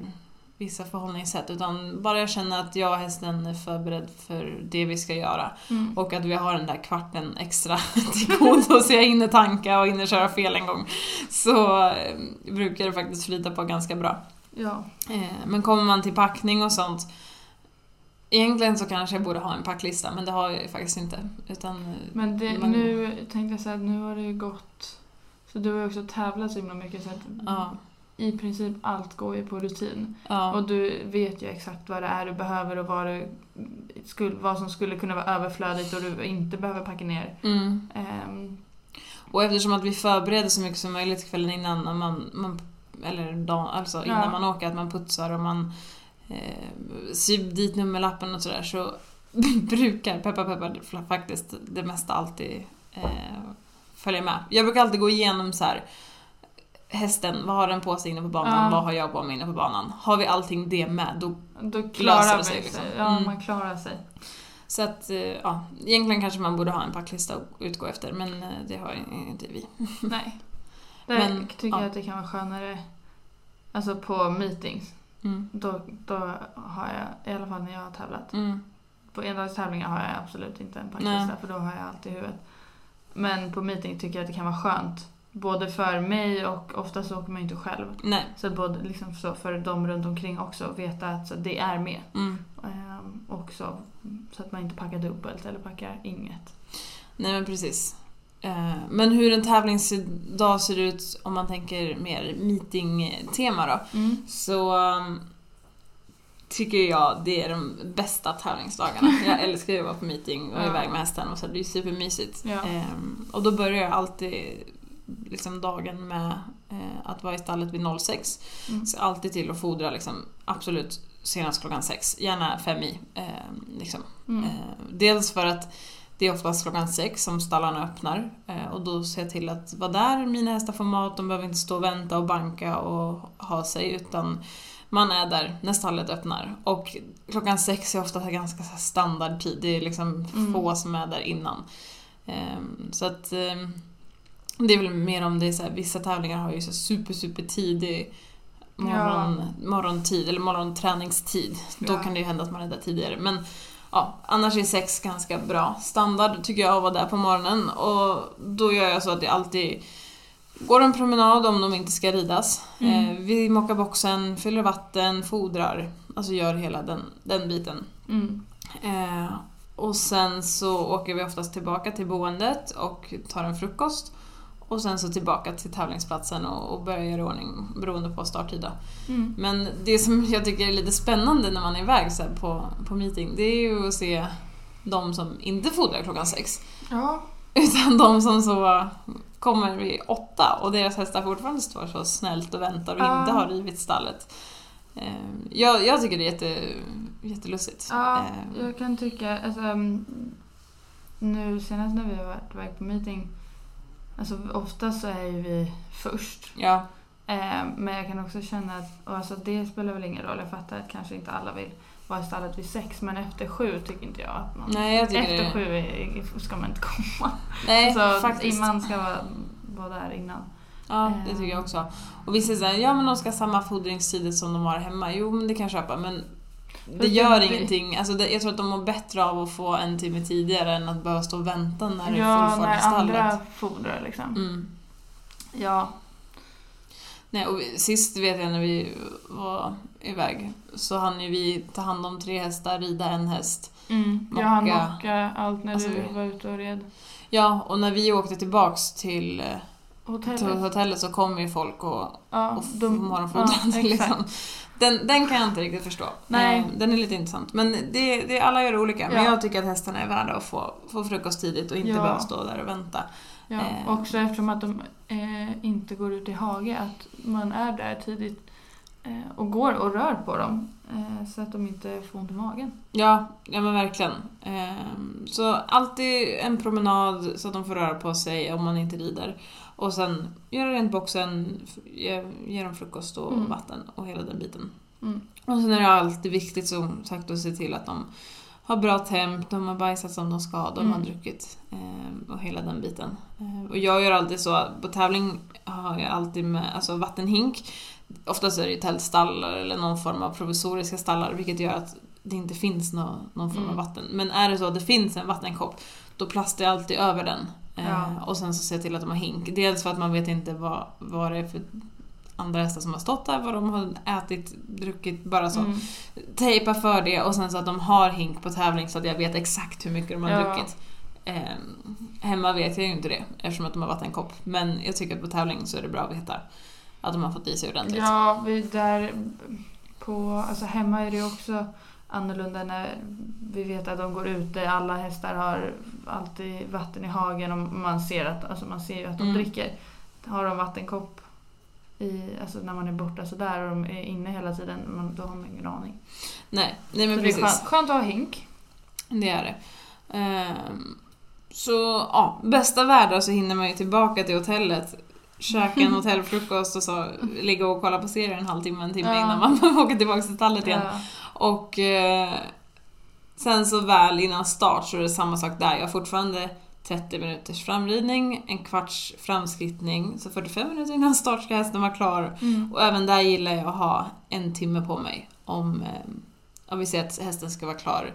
vissa förhållningssätt. Utan bara jag känner att jag och hästen är förberedd för det vi ska göra. Mm. Och att vi har den där kvarten extra till godo så jag hinner tanka och hinner köra fel en gång. Så eh, brukar det faktiskt flyta på ganska bra. Ja. Eh, men kommer man till packning och sånt Egentligen så kanske jag borde ha en packlista men det har jag ju faktiskt inte. Utan, Men det, man- nu tänkte jag så här, nu har det ju gått... Så du har ju också tävlat så himla mycket så att Ja, i princip allt går ju på rutin. ja, Och du vet ju exakt vad det är du behöver och vad, du, skulle, vad som skulle kunna vara överflödigt och du inte behöver packa ner. mm. Ehm, Och eftersom att vi förbereder så mycket som möjligt kvällen innan, när man, man, eller dagen, alltså innan Ja. man åker, att man putsar och man eh, syr dit nummerlappen och sådär, så brukar, peppar peppar, faktiskt det mesta alltid eh, följa med. Jag brukar alltid gå igenom så här hästen, vad har den på sig inne på banan, Ja. vad har jag på mig inne på banan. Har vi allting det med, då... Då klarar det sig. liksom. Ja, Mm. man klarar sig. Så att, eh, ja, egentligen kanske man borde ha en packlista att utgå efter, men eh, det har inte vi. Nej. Där Men, tycker ja. jag att det kan vara skönare, alltså på meetings. Mm. Då, då har jag, i alla fall när jag har tävlat. Mm. På endagstävlingar har jag absolut inte en packlista Nej. för då har jag allt i huvudet. Men på meeting tycker jag att det kan vara skönt. Både för mig och ofta så åker man ju inte själv. Nej. Så både liksom så för de runt omkring också veta att det är med. Mm. Ehm, också så att man inte packar dubbelt eller packar inget. Nej men precis. Eh, Men hur en tävlingsdag ser ut om man tänker mer meeting-tema då. Så um, tycker jag det är de bästa tävlingsdagarna. Jag älskar ju att vara på meeting och Ja. iväg med hästen och så. Det är supermysigt. Ja. Ehm, och då börjar jag alltid liksom dagen med eh, att vara i stallet vid 06. Mm. Så alltid till att fodra liksom, absolut senast klockan sex. Gärna fem i. ehm, liksom. Mm. Eh, dels för att det är oftast klockan sex som stallarna öppnar eh, och då ser jag till att vara där, mina hästar får mat, de behöver inte stå och vänta och banka och ha sig utan man är där när stallet öppnar. Och klockan sex är ofta ganska standardtid, det är liksom Mm. få som är där innan. Ehm, så att ehm, det är väl mer om det är så här, vissa tävlingar har ju så super super tidig morgon, morgontid eller morgonträningstid. Då Ja. kan det ju hända att man är där tidigare. Men ja, annars är sex ganska bra standard tycker jag att vara där på morgonen. Och då gör jag så att jag alltid går en promenad om de inte ska ridas. Mm. Eh, vi mockar boxen, fyller vatten, fodrar. Alltså gör hela den, den biten. Mm. Eh, och sen så åker vi oftast tillbaka till boendet och tar en frukost. Och sen så tillbaka till tävlingsplatsen och, och börjar göra ordning beroende på starttid. Mm. Men det som jag tycker är lite spännande när man är iväg så på, på meeting, det är ju att se de som inte fodrar klockan sex. Ja. Utan de som så kommer vid åtta och deras hästar fortfarande står så snällt och väntar och Ja. inte har rivit stallet. Eh, Jag, jag tycker det är jätte, jättelustigt. Ja, Eh, jag kan tycka, alltså, mm, nu senast när vi har varit iväg på meeting, alltså ofta så är ju vi först. ja. Eh, men jag kan också känna att, och alltså det spelar väl ingen roll, jag fattar att kanske inte alla vill vara i stallet vid sex, men efter sju tycker inte jag att man... Nej, jag efter det. sju är, ska man inte komma. Nej, så faktiskt. man ska vara, vara där innan. Ja, det tycker jag också. Och vissa säger ja men de ska ha samma fodringstider som de har hemma. Jo, men det kan jag köpa, men det gör ingenting. Alltså det, jag tror att de mår bättre av att få en timme tidigare än att behöva stå och vänta när det är Ja, full fart i när stallet. andra fodrar liksom. Mm. Ja. Nej, och sist vet jag när vi var iväg så hann ju vi ta hand om tre hästar, rida en häst. Mm. Jag hann Mocka. mocka allt när Alltså, du vi- var ute och red. Ja, och när vi åkte tillbaks till, eh, Hotellet. till hotellet så kom ju folk och, Ja, och de- morgonfodrade. ja, liksom. den, den kan jag inte riktigt förstå. Nej. Eh, Den är lite intressant. Men det, det, alla gör olika. Men Ja. jag tycker att hästarna är värda att få, få frukost tidigt och inte Ja. behöva stå där och vänta. Ja, Eh. också eftersom att de eh, inte går ut i hage, att man är där tidigt och går och rör på dem eh, så att de inte får ont i magen. Ja, ja men verkligen. Ehm, Så alltid en promenad så att de får röra på sig om man inte rider. Och sen göra rent boxen, ge, ge dem frukost och Mm. vatten och hela den biten. Mm. Och sen är det alltid viktigt som sagt att se till att de har bra temp, de har bajsat som de ska, de har Mm. druckit ehm, och hela den biten. Ehm, Och jag gör alltid så, på tävling har jag alltid med alltså vattenhink. Oftast är det ju tältstallar eller någon form av provisoriska stallar vilket gör att det inte finns nå, någon form av Mm. vatten. Men är det så att det finns en vattenkopp, då plastar jag alltid över den. Eh, Ja. Och sen så ser jag till att de har hink. Dels för att man vet inte vad, vad det är för andra hästar som har stått där, vad de har ätit, druckit, bara så. Mm. Tejpa för det och sen så att de har hink på tävling så att jag vet exakt hur mycket de har Ja. druckit. Eh, hemma vet jag ju inte det eftersom att de har vattenkopp. Men jag tycker att på tävling så är det bra att veta att de har fått i sig ordentligt. Ja, vi där på, alltså hemma är det också annorlunda när vi vet att de går ute, alla hästar har alltid vatten i hagen och man ser, att, alltså man ser ju att de Mm. dricker. Har de vattenkopp i, alltså när man är borta sådär och de är inne hela tiden, man, då har man ingen aning. Nej, nej men Så det är precis. skönt, skönt att ha hink. Det är det. Ehm, så ja, bästa världar så hinner man ju tillbaka till hotellet käka en hotellfrukost och så ligga och kolla på serier en halvtimme, en timme Ja. innan man åker tillbaka till stallet igen. Ja. Och eh, sen så väl innan start så är det samma sak där. Jag har fortfarande 30 minuters framridning, en kvarts framskrittning, så 45 minuter innan start ska hästen vara klar. Mm. Och även där gillar jag att ha en timme på mig. Om, eh, om vi säger att hästen ska vara klar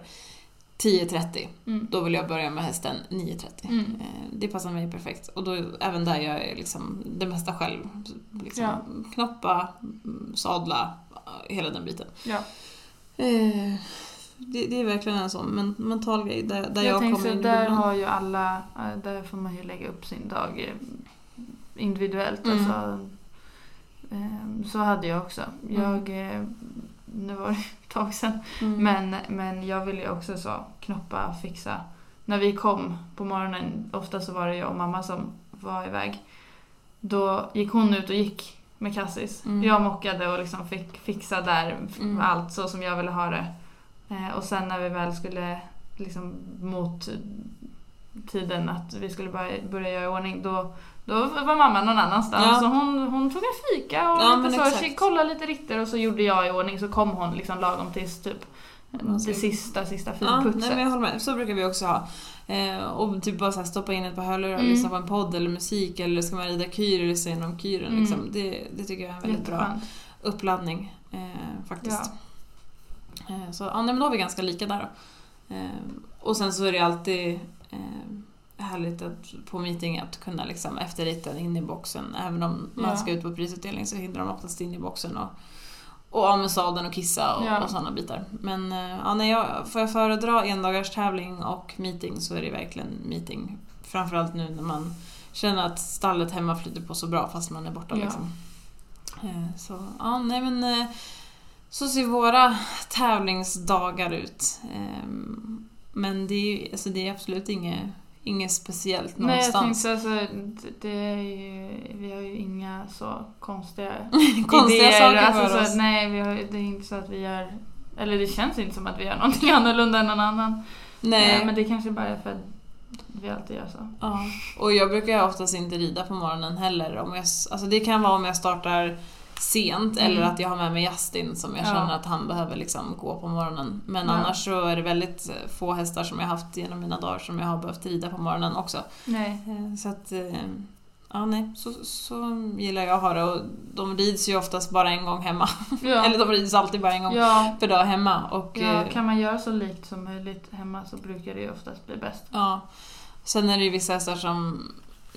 10.30, Mm. då vill jag börja med hästen 9.30. Mm. Eh, Det passar mig perfekt. Och då, även där gör jag liksom det mesta själv. Liksom Ja. Knoppa, mm, sadla, hela den biten. Ja. Eh, det, det är verkligen en sån men, mental grej där, där jag, jag kommer in i där har ju alla, eh, där får man ju lägga upp sin dag individuellt. Mm. Alltså, så hade jag också. Jag, eh, nu var det ett tag sedan, Mm. men, men jag ville ju också så knoppa, fixa. När vi kom på morgonen, ofta så var det jag och mamma som var iväg. Då gick hon ut och gick med Cassis. Mm. Jag mockade och liksom fick fixa där Mm. allt så som jag ville ha det. Eh, och sen när vi väl skulle liksom mot tiden att vi skulle börja, börja göra i ordning då, då var mamma någon annanstans. Ja. Så hon, hon tog en fika och Ja, lite så, exakt. kollade lite ritter och så gjorde jag i ordning så kom hon liksom lagom tills typ det sista, sista Ja, nej, finputset. men jag håller med. Så brukar vi också ha. Eh, och typ bara så här stoppa in ett par hörlurar och Mm. lyssna på en podd eller musik eller ska man rida kyr och lyssna igenom kyren. Mm. Liksom. Det, det tycker jag är en väldigt bra uppladdning eh, faktiskt. Eh, så ja, nej, men då har vi ganska lika där då. Eh, och sen så är det alltid eh, härligt att på meeting att kunna liksom efter ritten in i boxen. Även om man Ja. ska ut på prisutdelning så hinner de oftast in i boxen och, och av med sadeln och kissa och, Ja. och sådana bitar. Men eh, ja, när jag, får jag föredra endagars tävling och meeting så är det verkligen meeting. Framförallt nu när man känner att stallet hemma flyter på så bra fast man är borta. Ja. Liksom. Eh, Så, ja, nej men eh, så ser våra tävlingsdagar ut. Ehm, Men det är, alltså det är absolut inget, inget speciellt Nej jag någonstans. tänkte alltså, det- är ju, vi har ju inga så konstiga Konstiga idéer. saker alltså, för oss. Att, nej, vi har, det är inte så att vi gör, eller det känns inte som att vi gör någonting annorlunda än någon annan. Nej. Eh, Men det kanske bara är för att vi alltid gör så. Ja. Och jag brukar oftast inte rida på morgonen heller. Om jag, alltså det kan vara om jag startar sent Mm. eller att jag har med mig Justin som jag Ja. känner att han behöver liksom gå på morgonen. Men Ja. annars så är det väldigt få hästar som jag haft genom mina dagar som jag har behövt rida på morgonen också. Nej. Eh, Så att, eh, ja nej, så, så gillar jag att ha det. Och de rids ju oftast bara en gång hemma. Ja. Eller de rids alltid bara en gång per dag hemma. Och, eh, kan man göra så likt som möjligt hemma så brukar det ju oftast bli bäst. Ja. Sen är det ju vissa hästar som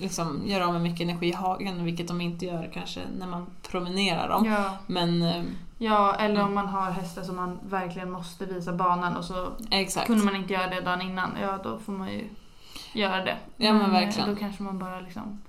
liksom gör av med mycket energi i hagen, vilket de inte gör kanske när man promenerar dem. Ja. Men eh, ja, eller om man har hästar som man verkligen måste visa banan och så exakt. kunde man inte göra det dagen innan, ja då får man ju göra det. Ja, men eh, verkligen. Då kanske man bara liksom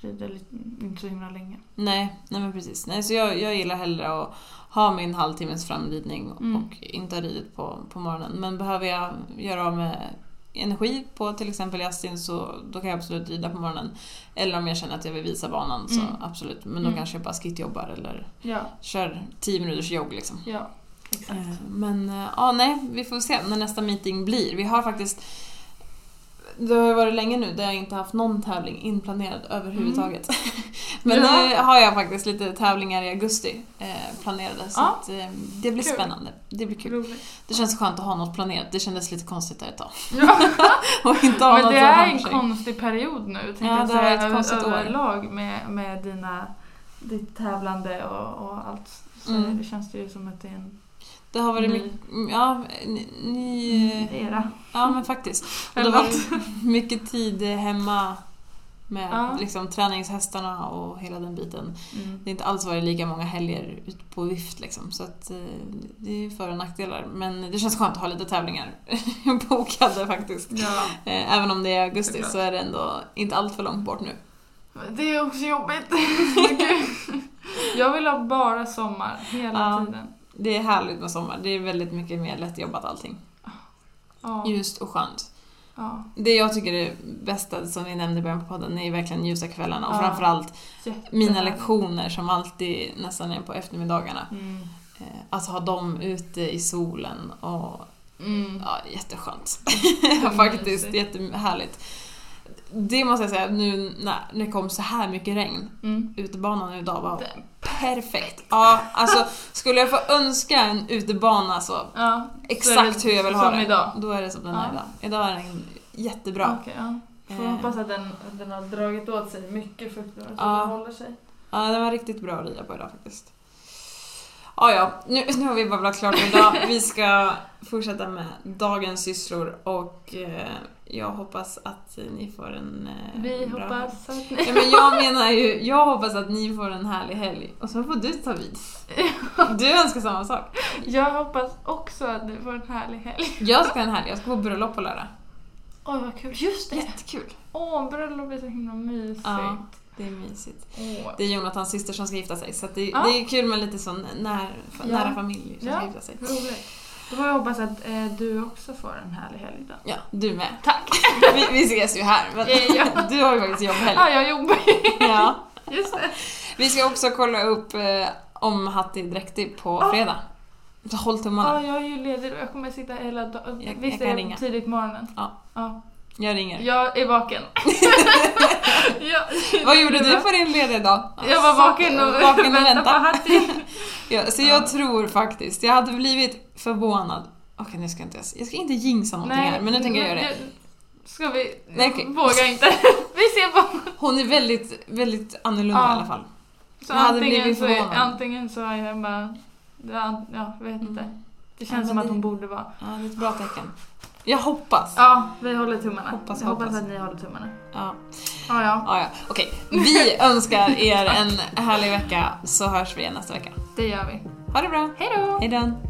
rider lite, inte så himla länge. Nej, nej men precis. Nej, så jag, jag gillar hellre att ha min halvtimmes framridning Mm. och inte ha ridit på, på morgonen. Men behöver jag göra av med energi på till exempel Justin så då kan jag absolut rida på morgonen. Eller om jag känner att jag vill visa banan så Mm. absolut. Men då Mm. kanske jag bara skitjobbar eller Ja, kör 10 minuters jogg liksom. ja. Exakt. Eh, Men eh, ja, nej, vi får se när nästa meeting blir. Vi har faktiskt det har ju varit länge nu där jag inte haft någon tävling inplanerad överhuvudtaget. Men Mm. Ja. nu har jag faktiskt lite tävlingar i augusti eh, planerade så Ja. att, eh, det blir Kul. spännande. Det blir kul. Roligt. Det känns skönt att ha något planerat. Det kändes lite konstigt där ett tag. Ja. Och inte ha Men något det är en sig. konstig period nu, tänkte Ja, jag det har varit ett konstigt år. överlag med, med dina, ditt tävlande och, och allt. Så Mm. det känns det ju som att det är en Det har varit Ny. mycket... Ja, ny... ny era. ja, men faktiskt. Det har varit mycket tid hemma med Ja. liksom, träningshästarna och hela den biten. Mm. Det har inte alls varit lika många helger ut på vift liksom, så att, eh, det är för och nackdelar. Men det känns skönt att ha lite tävlingar bokade faktiskt. Ja. Eh, Även om det är augusti Såklart. så är det ändå inte allt för långt bort nu. Det är också jobbigt. Jag vill ha bara sommar hela Ja. tiden. Det är härligt med sommar. Det är väldigt mycket mer lättjobbat allting. Ja. Ljust och skönt. ja. Det jag tycker är bästa, som vi nämnde i början på podden, är verkligen ljusa kvällarna. Och Ja. framförallt Jättehärligt. mina lektioner som alltid nästan är på eftermiddagarna. Mm. Eh, Att ha dem ute i solen och Mm. ja, jätteskönt. Faktiskt jättehärligt. Det måste jag säga, nu när det kom så här mycket regn, Mm. utebanan idag var perfekt. Ja, alltså skulle jag få önska en utebana så Ja, exakt så hur jag vill ha det. idag. Då är det som den Ja. är idag. Idag är den jättebra. Okej, ja. Får Eh. hoppas att den, att den har dragit åt sig mycket fukt så Ja. den håller sig. Ja, den var riktigt bra att rida på idag faktiskt. Ja, ja, nu, nu har vi babblat klart idag. Vi ska fortsätta med dagens sysslor och eh, jag hoppas att ni får en eh, Vi bra hoppas att Ja, ni... men jag menar ju, jag hoppas att ni får en härlig helg och så får du ta vid. Du önskar samma sak. Jag hoppas också att du får en härlig helg. Jag ska ha en helg, jag ska på bröllop på lördag. Oj, vad kul. Just det! Jättekul. Åh, bröllop är så himla mysigt. Ja, det är mysigt. Åh. Det är Jonathans syster som ska gifta sig så det, Ja. det är kul med lite sån när, Ja. nära familj som ska Ja. gifta sig. Roligt. Då får jag hoppas att eh, du också får en härlig helg då. Ja, du med. Tack! Vi, vi ses ju här men Ja. du har ju faktiskt jobbhelg. Ja, jag jobbar ju. Ja. Just det. Vi ska också kolla upp eh, om Hatti dräktig på Ah. fredag. Håll tummarna. Ja, jag är ju ledig och jag kommer sitta hela dagen. Visst jag är det tidigt på morgonen? Ja. ja. Jag ringer. Jag är vaken. ja. Vad gjorde du på din lediga dag? Jag var vaken och Vaken och väntade på väntade. Hatti. Ja, så jag tror faktiskt, jag hade blivit förvånad. Okej, nu ska jag inte, jag ska inte jinxa någonting här, men nu tänker jag göra det. Ska vi? Nej, okej. Vågar inte. vi ser på. Hon är väldigt, väldigt annorlunda Ja. i alla fall. Så Jag hade antingen, blivit så är, antingen så är jag bara... Ja, ja, jag vet inte. Det känns Ja, som men att det- hon borde vara. Ja, det är ett bra tecken. Jag hoppas. Ja, vi håller tummarna. Hoppas, jag hoppas hoppas. att ni håller tummarna. Ja. Ja, ja. Ja, ja. Okej, vi önskar er en härlig vecka så hörs vi igen nästa vecka. Det gör vi. Ha det bra. Hej då! Hej då.